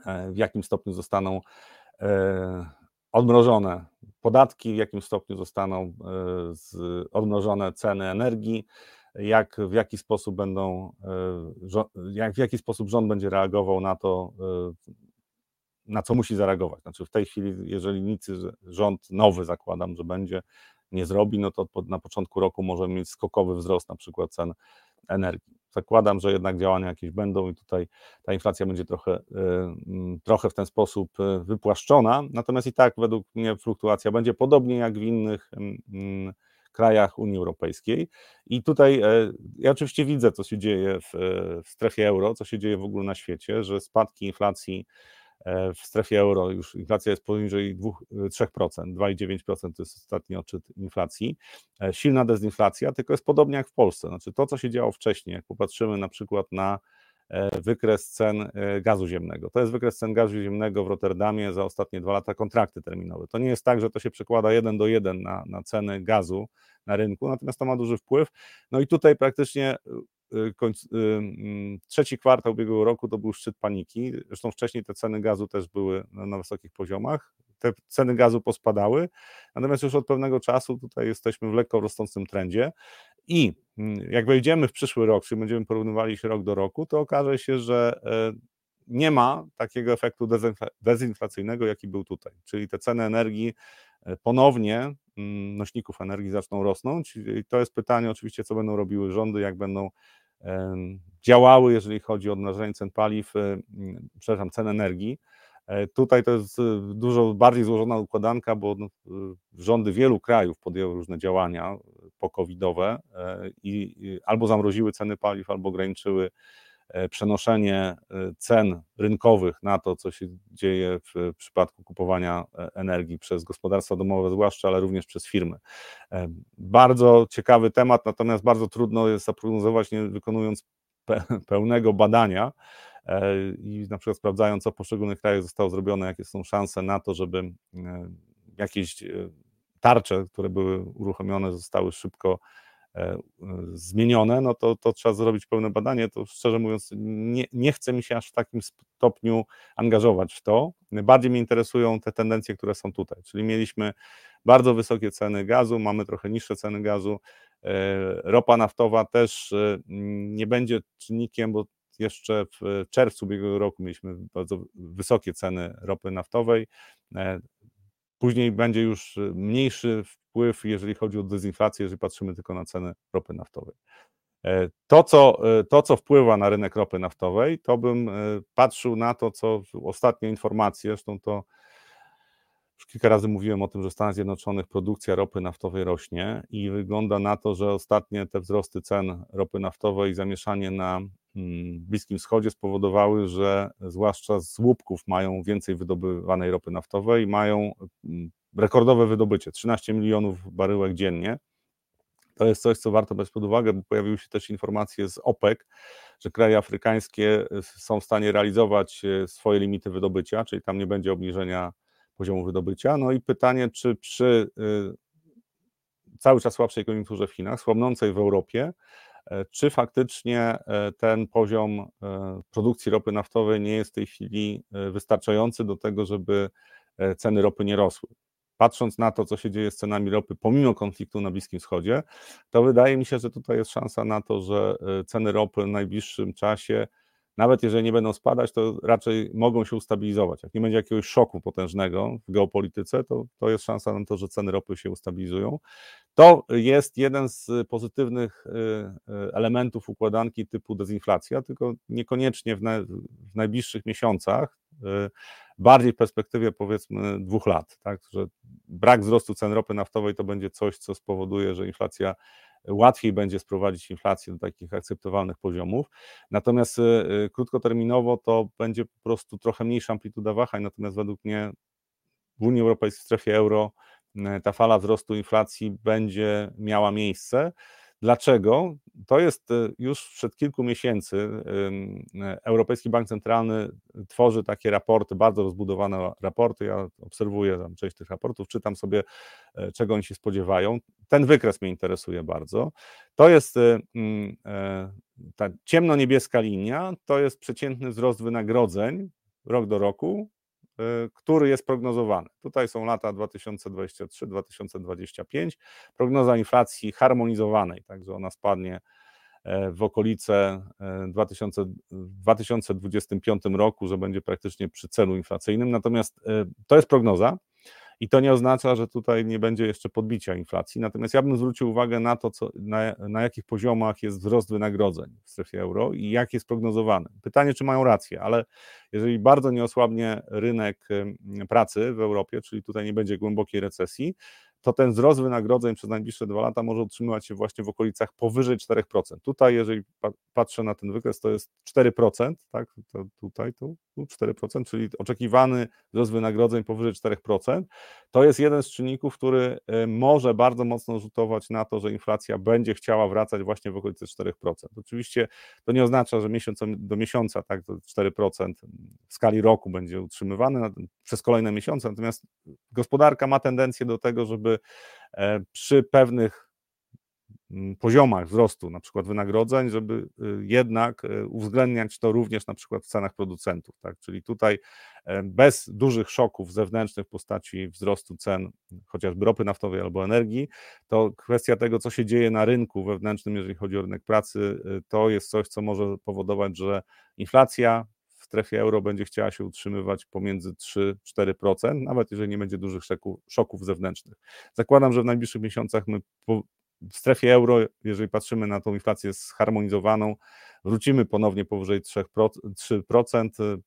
e, w jakim stopniu zostaną e, odmrożone podatki, w jakim stopniu zostaną e, odmrożone ceny energii, jak, w jaki sposób będą, jak, w jaki sposób rząd będzie reagował na to, na co musi zareagować. Znaczy w tej chwili, jeżeli nic rząd nowy zakładam, że będzie, nie zrobi, no to na początku roku możemy mieć skokowy wzrost na przykład cen energii. Zakładam, że jednak działania jakieś będą i tutaj ta inflacja będzie trochę, y, mm, trochę w ten sposób y, wypłaszczona. Natomiast i tak według mnie fluktuacja będzie podobnie jak w innych mm, mm, krajach Unii Europejskiej. I tutaj e, ja oczywiście widzę, co się dzieje w, w strefie euro, co się dzieje w ogóle na świecie, że spadki inflacji E, w strefie euro już inflacja jest poniżej 2, 3%, 2,9% to jest ostatni odczyt inflacji. E, silna dezinflacja, tylko jest podobnie jak w Polsce. Znaczy to, co się działo wcześniej, jak popatrzymy na przykład na e, wykres cen gazu ziemnego. To jest wykres cen gazu ziemnego w Rotterdamie za ostatnie dwa lata kontrakty terminowe. To nie jest tak, że to się przekłada jeden do jeden na, na ceny gazu na rynku, natomiast to ma duży wpływ. No i tutaj praktycznie końc, y, mm, trzeci kwartał ubiegłego roku to był szczyt paniki. Zresztą wcześniej te ceny gazu też były na, na wysokich poziomach. Te ceny gazu pospadały, natomiast już od pewnego czasu tutaj jesteśmy w lekko rosnącym trendzie i mm, jak wejdziemy w przyszły rok, czyli będziemy porównywali się rok do roku, to okaże się, że e, nie ma takiego efektu dezinflacyjnego, jaki był tutaj. Czyli te ceny energii ponownie, mm, nośników energii zaczną rosnąć. I to jest pytanie oczywiście, co będą robiły rządy, jak będą działały, jeżeli chodzi o odmrażanie cen paliw, e, przepraszam, cen energii. E, tutaj to jest dużo bardziej złożona układanka, bo no, rządy wielu krajów podjęły różne działania pokowidowe i albo zamroziły ceny paliw, albo ograniczyły E, przenoszenie e, cen rynkowych na to, co się dzieje w przypadku kupowania e, energii przez gospodarstwa domowe, zwłaszcza, ale również przez firmy. Bardzo ciekawy temat, natomiast bardzo trudno jest zaprognozować, nie wykonując pełnego badania i na przykład sprawdzając, co w poszczególnych krajach zostało zrobione, jakie są szanse na to, żeby jakieś tarcze, które były uruchomione, zostały szybko E, zmienione, no to, to trzeba zrobić pełne badanie. To szczerze mówiąc, nie, nie chce mi się aż w takim stopniu angażować w to. Bardziej mnie interesują te tendencje, które są tutaj. Czyli mieliśmy bardzo wysokie ceny gazu, mamy trochę niższe ceny gazu. E, ropa naftowa też e, nie będzie czynnikiem, bo jeszcze w czerwcu ubiegłego roku mieliśmy bardzo wysokie ceny ropy naftowej. Później będzie już mniejszy wpływ, jeżeli chodzi o dezinflację, jeżeli patrzymy tylko na cenę ropy naftowej. E, to co, e, to, co wpływa na rynek ropy naftowej, to bym e, patrzył na to, co ostatnie informacje, zresztą to już kilka razy mówiłem o tym, że w Stanach Zjednoczonych produkcja ropy naftowej rośnie i wygląda na to, że ostatnie te wzrosty cen ropy naftowej zamieszanie na Bliskim Wschodzie spowodowały, że zwłaszcza z łupków mają więcej wydobywanej ropy naftowej mają mm, rekordowe wydobycie 13 milionów baryłek dziennie. To jest coś, co warto brać pod uwagę, bo pojawiły się też informacje z OPEC, że kraje afrykańskie y, są w stanie realizować y, swoje limity wydobycia, czyli tam nie będzie obniżenia poziomu wydobycia. No i pytanie, czy przy y, cały czas słabszej koniunkturze w Chinach, słabnącej w Europie, czy faktycznie e, ten poziom e, produkcji ropy naftowej nie jest w tej chwili wystarczający do tego, żeby ceny ropy nie rosły? Patrząc na to, co się dzieje z cenami ropy, pomimo konfliktu na Bliskim Wschodzie, to wydaje mi się, że tutaj jest szansa na to, że e, ceny ropy w najbliższym czasie, nawet jeżeli nie będą spadać, to raczej mogą się ustabilizować. Jak nie będzie jakiegoś szoku potężnego w geopolityce, to, to jest szansa na to, że ceny ropy się ustabilizują. To jest jeden z pozytywnych e, e, elementów układanki typu dezinflacja, tylko niekoniecznie w, na, w najbliższych miesiącach bardziej w perspektywie powiedzmy dwóch lat, tak, że brak wzrostu cen ropy naftowej to będzie coś, co spowoduje, że inflacja łatwiej będzie sprowadzić inflację do takich akceptowalnych poziomów. Natomiast krótkoterminowo to będzie po prostu trochę mniejsza amplituda wahań, natomiast według mnie w Unii Europejskiej, w strefie euro, ta fala wzrostu inflacji będzie miała miejsce. Dlaczego? To jest e, już przed kilku miesięcy Europejski Bank Centralny tworzy takie raporty, bardzo rozbudowane raporty. Ja obserwuję tam część tych raportów, czytam sobie, e, czego oni się spodziewają. Ten wykres mnie interesuje bardzo. To jest e, ta ciemno-niebieska linia, to jest przeciętny wzrost wynagrodzeń rok do roku który jest prognozowany. Tutaj są lata 2023-2025. Prognoza inflacji harmonizowanej, także ona spadnie e, w okolice 2000, e, w 2025 roku, że będzie praktycznie przy celu inflacyjnym. Natomiast e, to jest prognoza. I to nie oznacza, że tutaj nie będzie jeszcze podbicia inflacji. Natomiast ja bym zwrócił uwagę na to, co, na, na jakich poziomach jest wzrost wynagrodzeń w strefie euro i jak jest prognozowany. Pytanie, czy mają rację, ale jeżeli bardzo nie osłabnie rynek pracy w Europie, czyli tutaj nie będzie głębokiej recesji, to ten wzrost wynagrodzeń przez najbliższe dwa lata może utrzymywać się właśnie w okolicach powyżej 4%. Tutaj, jeżeli patrzę na ten wykres, to jest 4%, tak? To tutaj tu 4%, czyli oczekiwany wzrost wynagrodzeń powyżej 4%. To jest jeden z czynników, który y, może bardzo mocno rzutować na to, że inflacja będzie chciała wracać właśnie w okolice 4%. Oczywiście to nie oznacza, że miesiąc do miesiąca tak, to 4% w skali roku będzie utrzymywane przez kolejne miesiące, natomiast gospodarka ma tendencję do tego, żeby e, przy pewnych mm, poziomach wzrostu, na przykład wynagrodzeń, żeby y, jednak e, uwzględniać to również na przykład w cenach producentów. Tak? Czyli tutaj e, bez dużych szoków zewnętrznych w postaci wzrostu cen chociażby ropy naftowej albo energii, to kwestia tego, co się dzieje na rynku wewnętrznym, jeżeli chodzi o rynek pracy, to jest coś, co może powodować, że inflacja strefie euro będzie chciała się utrzymywać pomiędzy 3-4%, nawet jeżeli nie będzie dużych szoków zewnętrznych. Zakładam, że w najbliższych miesiącach my w strefie euro, jeżeli patrzymy na tą inflację zharmonizowaną, wrócimy ponownie powyżej 3%,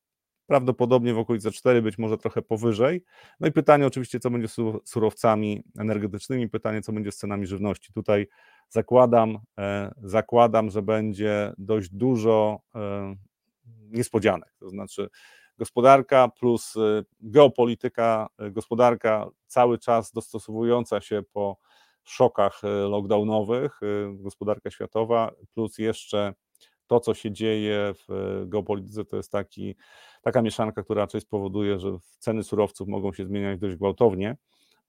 prawdopodobnie w okolice 4, być może trochę powyżej. No i pytanie oczywiście, co będzie z surowcami energetycznymi, pytanie, co będzie z cenami żywności. Tutaj zakładam, e, zakładam, że będzie dość dużo e, niespodzianek. To znaczy, gospodarka plus y, geopolityka, y, gospodarka cały czas dostosowująca się po szokach y, lockdownowych, gospodarka światowa, plus jeszcze to, co się dzieje w geopolityce, to jest taki, taka mieszanka, która raczej spowoduje, że ceny surowców mogą się zmieniać dość gwałtownie,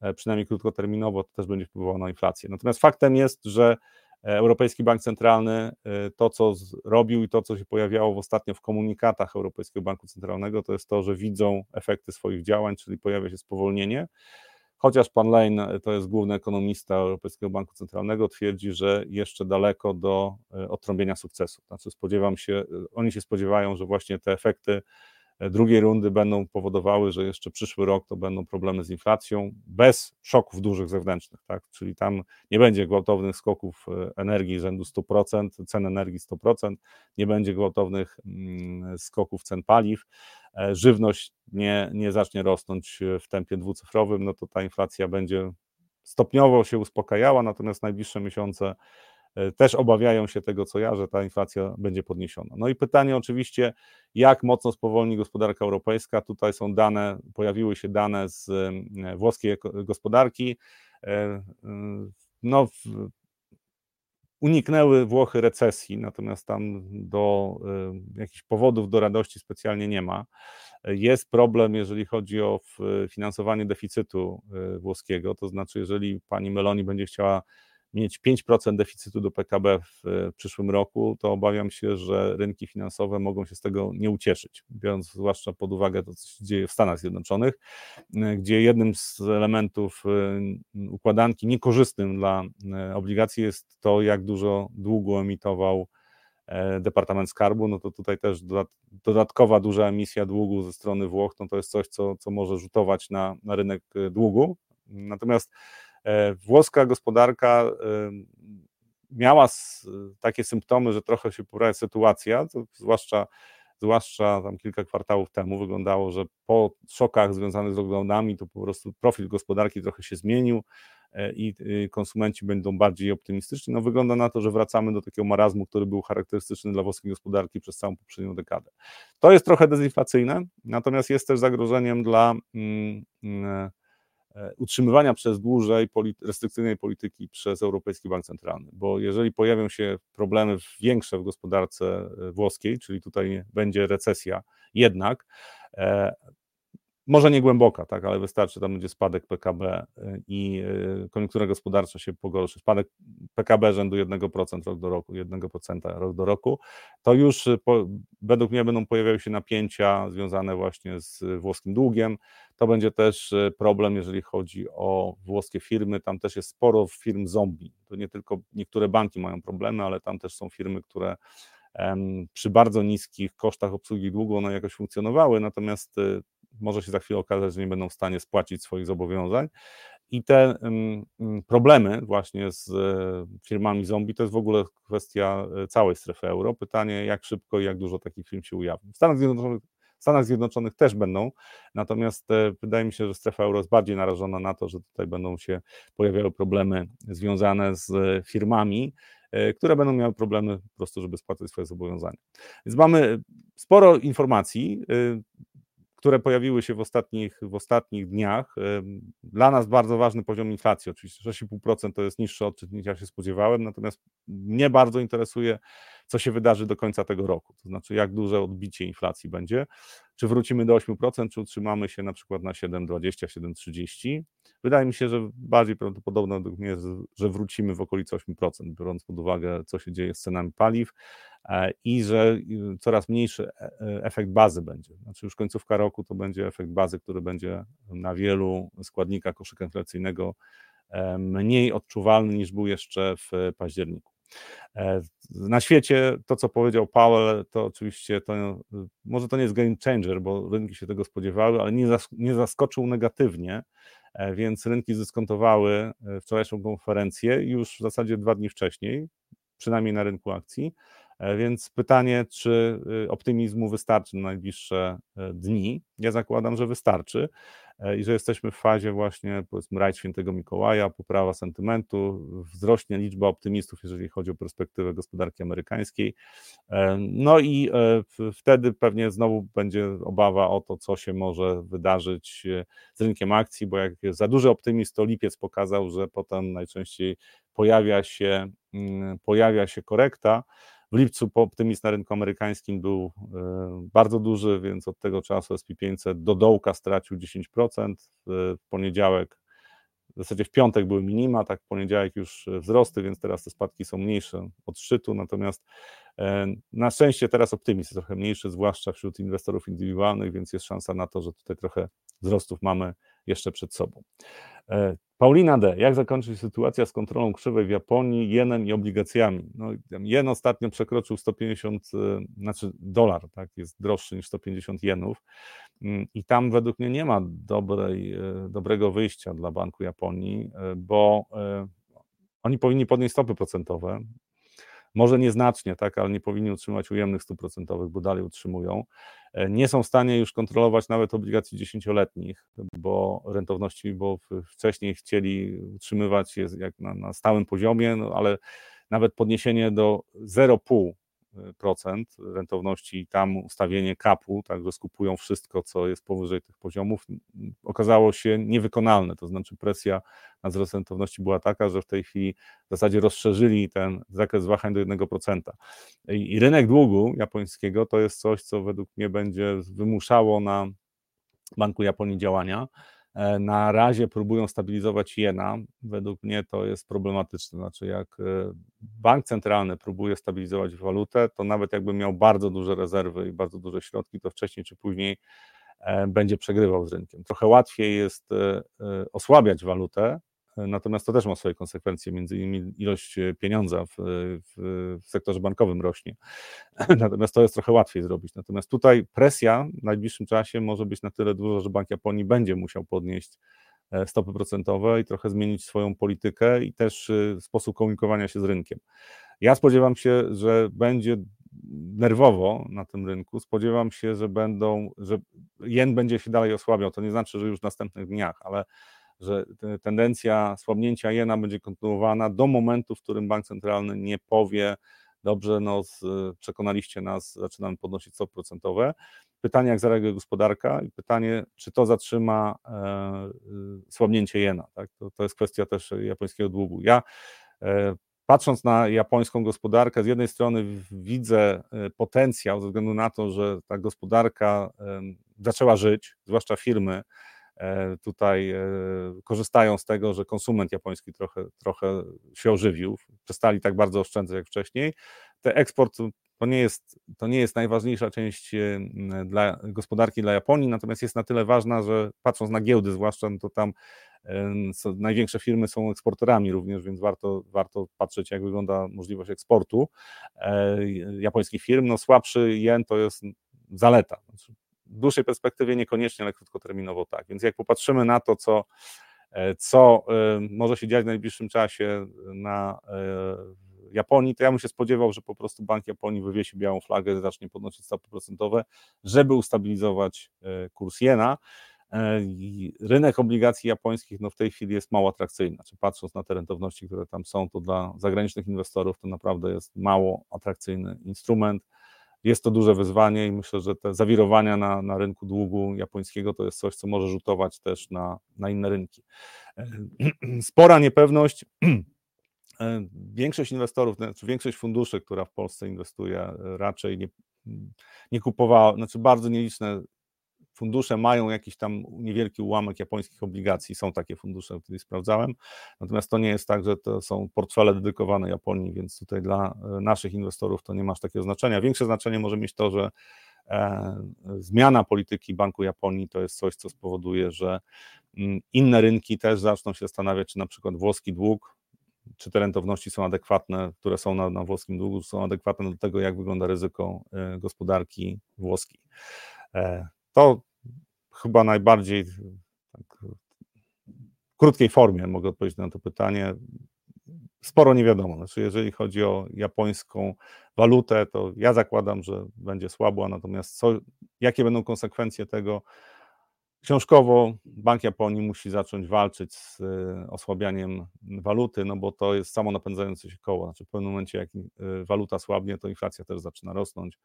e, przynajmniej krótkoterminowo, to też będzie wpływało na inflację. Natomiast faktem jest, że Europejski Bank Centralny, y, to co robił i to co się pojawiało ostatnio w komunikatach Europejskiego Banku Centralnego, to jest to, że widzą efekty swoich działań, czyli pojawia się spowolnienie. Chociaż pan Lane, to jest główny ekonomista Europejskiego Banku Centralnego, twierdzi, że jeszcze daleko do y, odtrąbienia sukcesu. Znaczy spodziewam się, y, oni się spodziewają, że właśnie te efekty drugiej rundy będą powodowały, że jeszcze przyszły rok to będą problemy z inflacją bez szoków dużych zewnętrznych, tak? czyli tam nie będzie gwałtownych skoków e, energii rzędu 100%, cen energii 100%, nie będzie gwałtownych mm, skoków cen paliw, e, żywność nie, nie zacznie rosnąć w tempie dwucyfrowym, no to ta inflacja będzie stopniowo się uspokajała, natomiast najbliższe miesiące E, też obawiają się tego, co ja, że ta inflacja będzie podniesiona. No i pytanie oczywiście, jak mocno spowolni gospodarka europejska. Tutaj są dane, pojawiły się dane z e, włoskiej gospodarki. E, no, uniknęły Włochy recesji, natomiast tam do jakichś powodów do radości specjalnie nie ma. Jest problem, jeżeli chodzi o finansowanie deficytu włoskiego, to znaczy, jeżeli pani Meloni będzie chciała mieć 5% deficytu do PKB w przyszłym roku, to obawiam się, że rynki finansowe mogą się z tego nie ucieszyć, biorąc zwłaszcza pod uwagę to, co się dzieje w Stanach Zjednoczonych, gdzie jednym z elementów y, układanki niekorzystnym dla obligacji jest to, jak dużo długu emitował e, Departament Skarbu, no to tutaj też dodatkowa duża emisja długu ze strony Włoch, no to jest coś, co, co może rzutować na, na rynek długu. Natomiast E, włoska gospodarka miała takie symptomy, że trochę się poprawia sytuacja, zwłaszcza zwłaszcza tam kilka kwartałów temu wyglądało, że po szokach związanych z lockdownami to po prostu profil gospodarki trochę się zmienił e, i konsumenci będą bardziej optymistyczni. No wygląda na to, że wracamy do takiego marazmu, który był charakterystyczny dla włoskiej gospodarki przez całą poprzednią dekadę. To jest trochę dezinflacyjne, natomiast jest też zagrożeniem dla mm, mm, E, utrzymywania przez dłużej restrykcyjnej polityki przez Europejski Bank Centralny, bo jeżeli pojawią się problemy większe w gospodarce e, włoskiej, czyli tutaj będzie recesja jednak, e, może nie głęboka, tak, ale wystarczy, tam będzie spadek PKB y, i y, koniunktura gospodarcza się pogorszy, spadek PKB rzędu 1% rok do roku, 1% rok do roku, to już y, po, według mnie będą pojawiały się napięcia związane właśnie z włoskim długiem. To będzie też problem, jeżeli chodzi o włoskie firmy. Tam też jest sporo firm zombie. To nie tylko niektóre banki mają problemy, ale tam też są firmy, które przy bardzo niskich kosztach obsługi długu one jakoś funkcjonowały, natomiast może się za chwilę okazać, że nie będą w stanie spłacić swoich zobowiązań. I te problemy właśnie z e, firmami zombie to jest w ogóle kwestia e, całej strefy euro. Pytanie, jak szybko i jak dużo takich firm się ujawni. W Stanach Zjednoczonych, w Stanach Zjednoczonych też będą, natomiast e, wydaje mi się, że strefa euro jest bardziej narażona na to, że tutaj będą się pojawiały problemy związane z firmami, które będą miały problemy po prostu, żeby spłacać swoje zobowiązania. Więc mamy sporo informacji które pojawiły się w ostatnich, w ostatnich dniach. Dla nas bardzo ważny poziom inflacji, oczywiście 6,5% to jest niższy odczyt niż ja się spodziewałem, natomiast mnie bardzo interesuje, co się wydarzy do końca tego roku, to znaczy jak duże odbicie inflacji będzie, czy wrócimy do 8%, czy utrzymamy się na przykład na 7,20, 7,30. Wydaje mi się, że bardziej prawdopodobne według mnie jest, że wrócimy w okolicy 8%, biorąc pod uwagę, co się dzieje z cenami paliw e, i że coraz mniejszy e, e, efekt bazy będzie. Znaczy już końcówka roku to będzie efekt bazy, który będzie na wielu składnikach koszyka inflacyjnego mniej odczuwalny niż był jeszcze w październiku. Na świecie to, co powiedział Powell, to oczywiście to, może to nie jest game changer, bo rynki się tego spodziewały, ale nie, nie zaskoczył negatywnie, więc rynki zdyskontowały e, wczorajszą konferencję już w zasadzie dwa dni wcześniej, przynajmniej na rynku akcji. E, więc pytanie, czy y, optymizmu wystarczy na najbliższe dni? Ja zakładam, że wystarczy i że jesteśmy w fazie właśnie, powiedzmy, rajd świętego Mikołaja, poprawa sentymentu, wzrośnie liczba optymistów, jeżeli chodzi o perspektywę gospodarki amerykańskiej. No i wtedy pewnie znowu będzie obawa o to, co się może wydarzyć z rynkiem akcji, bo jak jest za duży optymizm, to lipiec pokazał, że potem najczęściej pojawia się, mm, pojawia się korekta. W lipcu optymizm na rynku amerykańskim był e, bardzo duży, więc od tego czasu SP500 do dołka stracił 10%. W poniedziałek, w zasadzie w piątek były minima, tak w poniedziałek już wzrosty, więc teraz te spadki są mniejsze od szczytu, natomiast e, na szczęście teraz optymizm jest trochę mniejszy, zwłaszcza wśród inwestorów indywidualnych, więc jest szansa na to, że tutaj trochę wzrostów mamy jeszcze przed sobą. E, Paulina D. Jak zakończy się sytuacja z kontrolą krzywej w Japonii, jenem i obligacjami? No, jen ostatnio przekroczył 150, e, znaczy dolar, tak, jest droższy niż 150 jenów mm, i tam według mnie nie ma dobrej, e, dobrego wyjścia dla Banku Japonii, bo oni powinni podnieść stopy procentowe, może nieznacznie, tak, ale nie powinni utrzymać ujemnych stóp procentowych, bo dalej utrzymują. E, nie są w stanie już kontrolować nawet obligacji dziesięcioletnich, bo rentowności, bo wcześniej chcieli utrzymywać je jak na, na stałym poziomie, no ale nawet podniesienie do 0,5 procent rentowności tam ustawienie kapu, także skupują wszystko, co jest powyżej tych poziomów, okazało się niewykonalne, to znaczy presja na wzrost rentowności była taka, że w tej chwili w zasadzie rozszerzyli ten zakres wahań do 1%. I rynek długu japońskiego to jest coś, co według mnie będzie wymuszało na Banku Japonii działania, na razie próbują stabilizować jena. Według mnie to jest problematyczne. Znaczy, jak e, bank centralny próbuje stabilizować walutę, to nawet jakby miał bardzo duże rezerwy i bardzo duże środki, to wcześniej czy później e, będzie przegrywał z rynkiem. Trochę łatwiej jest osłabiać walutę, Natomiast to też ma swoje konsekwencje, między innymi ilość e, pieniądza w, w, w, sektorze bankowym rośnie. Natomiast to jest trochę łatwiej zrobić. Natomiast tutaj presja w najbliższym czasie może być na tyle duża, że Bank Japonii będzie musiał podnieść e, stopy procentowe i trochę zmienić swoją politykę i też e, sposób komunikowania się z rynkiem. Ja spodziewam się, że będzie nerwowo na tym rynku. Spodziewam się, że będą, że jen będzie się dalej osłabiał. To nie znaczy, że już w następnych dniach, ale że tendencja słabnięcia jena będzie kontynuowana do momentu, w którym bank centralny nie powie, dobrze, no przekonaliście nas, zaczynamy podnosić stopy procentowe. Pytanie, jak zareaguje gospodarka i pytanie, czy to zatrzyma e, słabnięcie jena. Tak? To, to jest kwestia też japońskiego długu. Ja e, patrząc na japońską gospodarkę, z jednej strony widzę e, potencjał ze względu na to, że ta gospodarka zaczęła żyć, zwłaszcza firmy e, tutaj e, korzystają z tego, że konsument japoński trochę, trochę się ożywił, przestali tak bardzo oszczędzać jak wcześniej. Ten eksport to nie jest, to nie jest najważniejsza część dla gospodarki dla Japonii, natomiast jest na tyle ważna, że patrząc na giełdy zwłaszcza, no to tam Największe firmy są eksporterami również, więc warto, warto patrzeć, jak wygląda możliwość eksportu e, japońskich firm. No, słabszy jen to jest zaleta. Znaczy, dłuższej perspektywie niekoniecznie, ale krótkoterminowo tak. Więc jak popatrzymy na to, co, e, co może się dziać w najbliższym czasie na e, Japonii, to ja bym się spodziewał, że po prostu Bank Japonii wywiesi białą flagę, zacznie podnosić stopy procentowe, żeby ustabilizować kurs jena. E, rynek obligacji japońskich no w tej chwili jest mało atrakcyjny. Znaczy, patrząc na te rentowności, które tam są, to dla zagranicznych inwestorów to naprawdę jest mało atrakcyjny instrument. Jest to duże wyzwanie i myślę, że te zawirowania na, na rynku długu japońskiego to jest coś, co może rzutować też na, na inne rynki. E, spora niepewność. E, większość inwestorów, znaczy większość funduszy, która w Polsce inwestuje, raczej nie, nie kupowała, znaczy bardzo nieliczne fundusze mają jakiś tam niewielki ułamek japońskich obligacji, są takie fundusze, które sprawdzałem, natomiast to nie jest tak, że to są portfele dedykowane Japonii, więc tutaj dla e, naszych inwestorów to nie ma takiego znaczenia. Większe znaczenie może mieć to, że e, zmiana polityki Banku Japonii to jest coś, co spowoduje, że mm, inne rynki też zaczną się zastanawiać, czy na przykład włoski dług, czy te rentowności są adekwatne, które są na, na włoskim długu, są adekwatne do tego, jak wygląda ryzyko e, gospodarki włoskiej. To chyba najbardziej tak, w krótkiej formie mogę odpowiedzieć na to pytanie. Sporo nie wiadomo. Znaczy, jeżeli chodzi o japońską walutę, to ja zakładam, że będzie słabła, natomiast co, jakie będą konsekwencje tego? Książkowo Bank Japonii musi zacząć walczyć z e, osłabianiem waluty, no bo to jest samo napędzające się koło. Znaczy w pewnym momencie, jak e, waluta słabnie, to inflacja też zaczyna rosnąć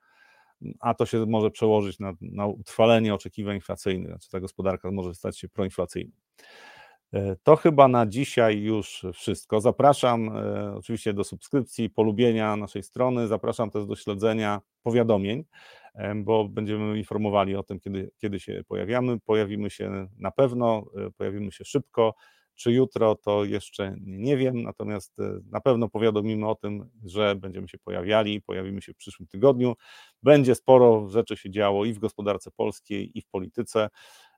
a to się może przełożyć na, na utrwalenie oczekiwań inflacyjnych, znaczy ta gospodarka może stać się proinflacyjna. E, to chyba na dzisiaj już wszystko. Zapraszam e, oczywiście do subskrypcji, polubienia naszej strony, zapraszam też do śledzenia powiadomień, e, bo będziemy informowali o tym, kiedy, kiedy się pojawiamy. Pojawimy się na pewno, pojawimy się szybko. Czy jutro to jeszcze nie wiem, natomiast e, na pewno powiadomimy o tym, że będziemy się pojawiali, pojawimy się w przyszłym tygodniu. Będzie sporo rzeczy się działo i w gospodarce polskiej, i w polityce.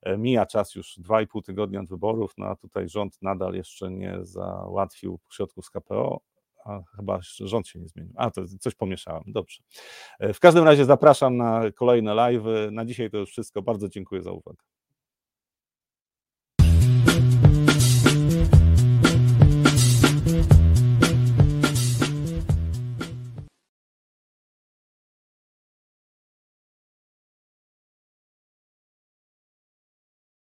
E, mija czas już 2,5 tygodnia od wyborów, no a tutaj rząd nadal jeszcze nie załatwił środków z KPO, a chyba rząd się nie zmienił. A, to coś pomieszałem, dobrze. E, w każdym razie zapraszam na kolejne live. Na dzisiaj to już wszystko. Bardzo dziękuję za uwagę.